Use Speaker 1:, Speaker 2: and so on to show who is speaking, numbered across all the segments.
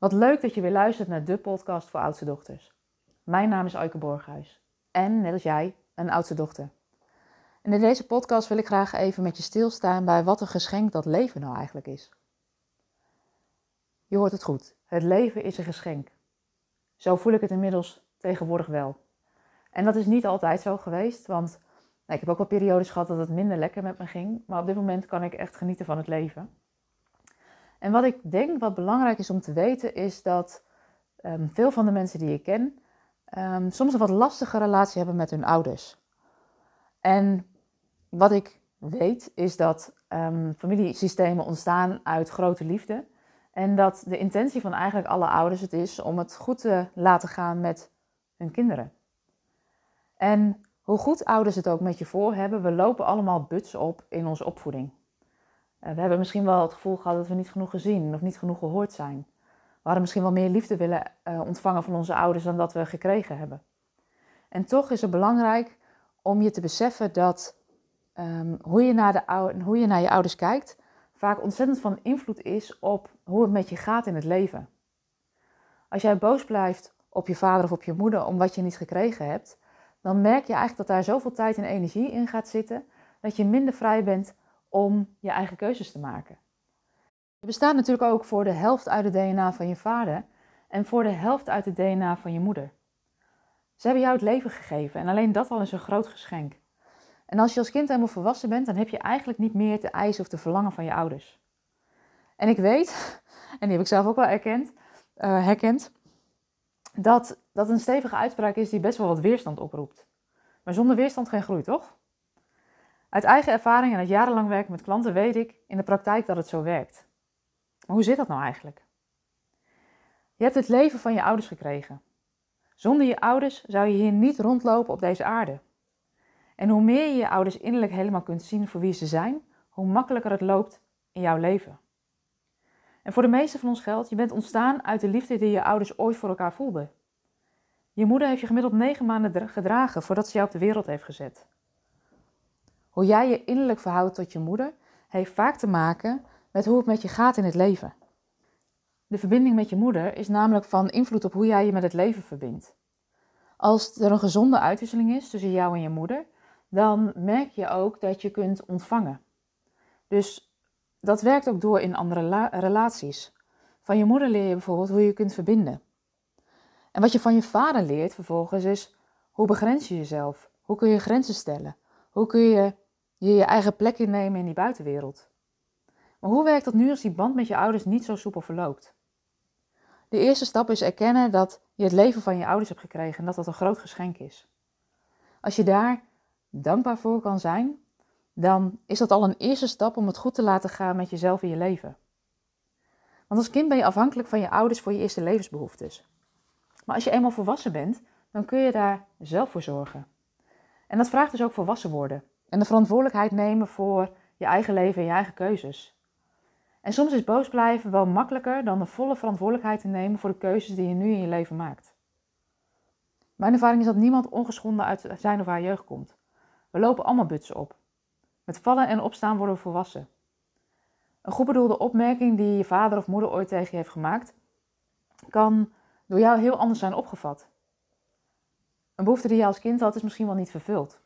Speaker 1: Wat leuk dat je weer luistert naar de podcast voor oudste dochters. Mijn naam is Aike Borghuis en net als jij een oudste dochter. En in deze podcast wil ik graag even met je stilstaan bij wat een geschenk dat leven nou eigenlijk is. Je hoort het goed, het leven is een geschenk. Zo voel ik het inmiddels tegenwoordig wel. En dat is niet altijd zo geweest, want nou, ik heb ook wel periodes gehad dat het minder lekker met me ging. Maar op dit moment kan ik echt genieten van het leven. En wat ik denk wat belangrijk is om te weten, is dat um, veel van de mensen die ik ken um, soms een wat lastige relatie hebben met hun ouders. En wat ik weet, is dat um, familiesystemen ontstaan uit grote liefde. En dat de intentie van eigenlijk alle ouders het is om het goed te laten gaan met hun kinderen. En hoe goed ouders het ook met je voor hebben, we lopen allemaal buts op in onze opvoeding. Eh, we hebben misschien wel het gevoel gehad dat we niet genoeg gezien of niet genoeg gehoord zijn. We hadden misschien wel meer liefde willen uh, ontvangen van onze ouders dan dat we gekregen hebben. En toch is het belangrijk om je te beseffen dat um, hoe, je naar de, hoe je naar je ouders kijkt, vaak ontzettend van invloed is op hoe het met je gaat in het leven. Als jij boos blijft op je vader of op je moeder om wat je niet gekregen hebt, dan merk je eigenlijk dat daar zoveel tijd en energie in gaat zitten dat je minder vrij bent om je eigen keuzes te maken. Je bestaat natuurlijk ook voor de helft uit het DNA van je vader en voor de helft uit het DNA van je moeder. Ze hebben jou het leven gegeven en alleen dat al is een groot geschenk. En als je als kind helemaal volwassen bent, dan heb je eigenlijk niet meer te eisen of te verlangen van je ouders. En ik weet, en die heb ik zelf ook wel erkend, uh, herkend, dat dat een stevige uitspraak is die best wel wat weerstand oproept. Maar zonder weerstand geen groei, toch? Uit eigen ervaring en uit jarenlang werken met klanten weet ik in de praktijk dat het zo werkt. Maar hoe zit dat nou eigenlijk? Je hebt het leven van je ouders gekregen. Zonder je ouders zou je hier niet rondlopen op deze aarde. En hoe meer je je ouders innerlijk helemaal kunt zien voor wie ze zijn, hoe makkelijker het loopt in jouw leven. En voor de meeste van ons geldt, je bent ontstaan uit de liefde die je ouders ooit voor elkaar voelden. Je moeder heeft je gemiddeld negen maanden gedragen voordat ze jou op de wereld heeft gezet. Hoe jij je innerlijk verhoudt tot je moeder, heeft vaak te maken met hoe het met je gaat in het leven. De verbinding met je moeder is namelijk van invloed op hoe jij je met het leven verbindt. Als er een gezonde uitwisseling is tussen jou en je moeder, dan merk je ook dat je kunt ontvangen. Dus dat werkt ook door in andere relaties. Van je moeder leer je bijvoorbeeld hoe je kunt verbinden. En wat je van je vader leert vervolgens is hoe begrens je jezelf? Hoe kun je grenzen stellen? Hoe kun je je, je eigen plek innemen in die buitenwereld? Maar hoe werkt dat nu als die band met je ouders niet zo soepel verloopt? De eerste stap is erkennen dat je het leven van je ouders hebt gekregen en dat dat een groot geschenk is. Als je daar dankbaar voor kan zijn, dan is dat al een eerste stap om het goed te laten gaan met jezelf in je leven. Want als kind ben je afhankelijk van je ouders voor je eerste levensbehoeftes. Maar als je eenmaal volwassen bent, dan kun je daar zelf voor zorgen. En dat vraagt dus ook volwassen worden. En de verantwoordelijkheid nemen voor je eigen leven en je eigen keuzes. En soms is boos blijven wel makkelijker dan de volle verantwoordelijkheid te nemen voor de keuzes die je nu in je leven maakt. Mijn ervaring is dat niemand ongeschonden uit zijn of haar jeugd komt. We lopen allemaal butsen op. Met vallen en opstaan worden we volwassen. Een goed bedoelde opmerking die je vader of moeder ooit tegen je heeft gemaakt, kan door jou heel anders zijn opgevat. Een behoefte die je als kind had, is misschien wel niet vervuld.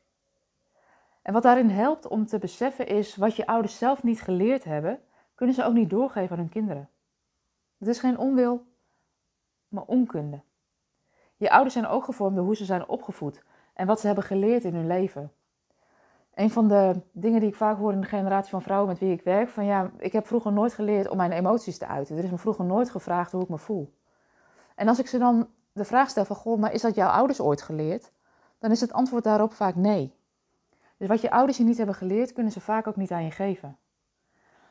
Speaker 1: En wat daarin helpt om te beseffen is wat je ouders zelf niet geleerd hebben, kunnen ze ook niet doorgeven aan hun kinderen. Het is geen onwil, maar onkunde. Je ouders zijn ook gevormd door hoe ze zijn opgevoed en wat ze hebben geleerd in hun leven. Een van de dingen die ik vaak hoor in de generatie van vrouwen met wie ik werk, van ja, ik heb vroeger nooit geleerd om mijn emoties te uiten. Er is me vroeger nooit gevraagd hoe ik me voel. En als ik ze dan de vraag stel van, goh, maar is dat jouw ouders ooit geleerd? Dan is het antwoord daarop vaak nee. Dus wat je ouders je niet hebben geleerd, kunnen ze vaak ook niet aan je geven.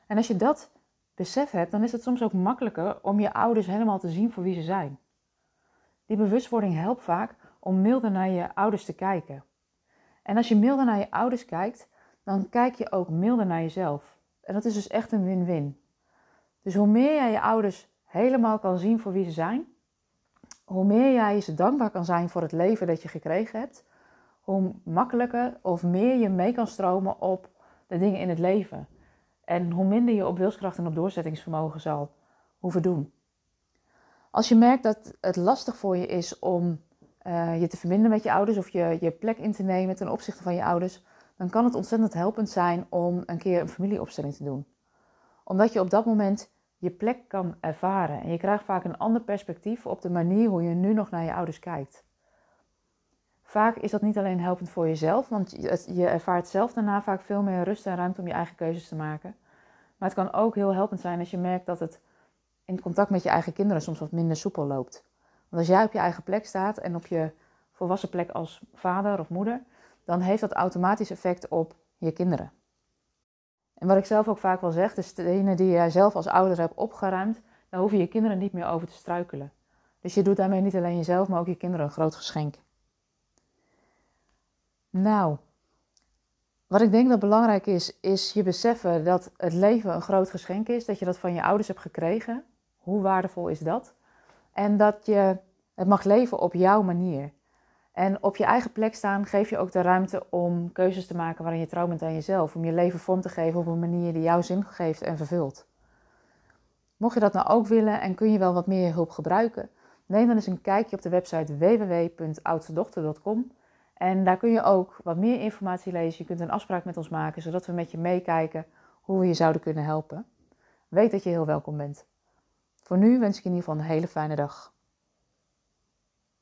Speaker 1: En als je dat besef hebt, dan is het soms ook makkelijker om je ouders helemaal te zien voor wie ze zijn. Die bewustwording helpt vaak om milder naar je ouders te kijken. En als je milder naar je ouders kijkt, dan kijk je ook milder naar jezelf. En dat is dus echt een win-win. Dus hoe meer jij je ouders helemaal kan zien voor wie ze zijn, hoe meer jij ze dankbaar kan zijn voor het leven dat je gekregen hebt, hoe makkelijker of meer je mee kan stromen op de dingen in het leven. En hoe minder je op wilskracht en op doorzettingsvermogen zal hoeven doen. Als je merkt dat het lastig voor je is om uh, je te verbinden met je ouders of je, je plek in te nemen ten opzichte van je ouders, dan kan het ontzettend helpend zijn om een keer een familieopstelling te doen. Omdat je op dat moment je plek kan ervaren en je krijgt vaak een ander perspectief op de manier hoe je nu nog naar je ouders kijkt. Vaak is dat niet alleen helpend voor jezelf, want je ervaart zelf daarna vaak veel meer rust en ruimte om je eigen keuzes te maken. Maar het kan ook heel helpend zijn als je merkt dat het in contact met je eigen kinderen soms wat minder soepel loopt. Want als jij op je eigen plek staat en op je volwassen plek als vader of moeder, dan heeft dat automatisch effect op je kinderen. En wat ik zelf ook vaak wel zeg, de stenen die jij zelf als ouder hebt opgeruimd, daar hoeven je kinderen niet meer over te struikelen. Dus je doet daarmee niet alleen jezelf, maar ook je kinderen een groot geschenk. Nou, wat ik denk dat belangrijk is, is je beseffen dat het leven een groot geschenk is, dat je dat van je ouders hebt gekregen. Hoe waardevol is dat? En dat je het mag leven op jouw manier. En op je eigen plek staan geef je ook de ruimte om keuzes te maken waarin je trouw bent aan jezelf. Om je leven vorm te geven op een manier die jou zin geeft en vervult. Mocht je dat nou ook willen en kun je wel wat meer hulp gebruiken, neem dan eens een kijkje op de website www.oudstedochter.com. En daar kun je ook wat meer informatie lezen. Je kunt een afspraak met ons maken, zodat we met je meekijken hoe we je zouden kunnen helpen. Weet dat je heel welkom bent. Voor nu wens ik je in ieder geval een hele fijne dag.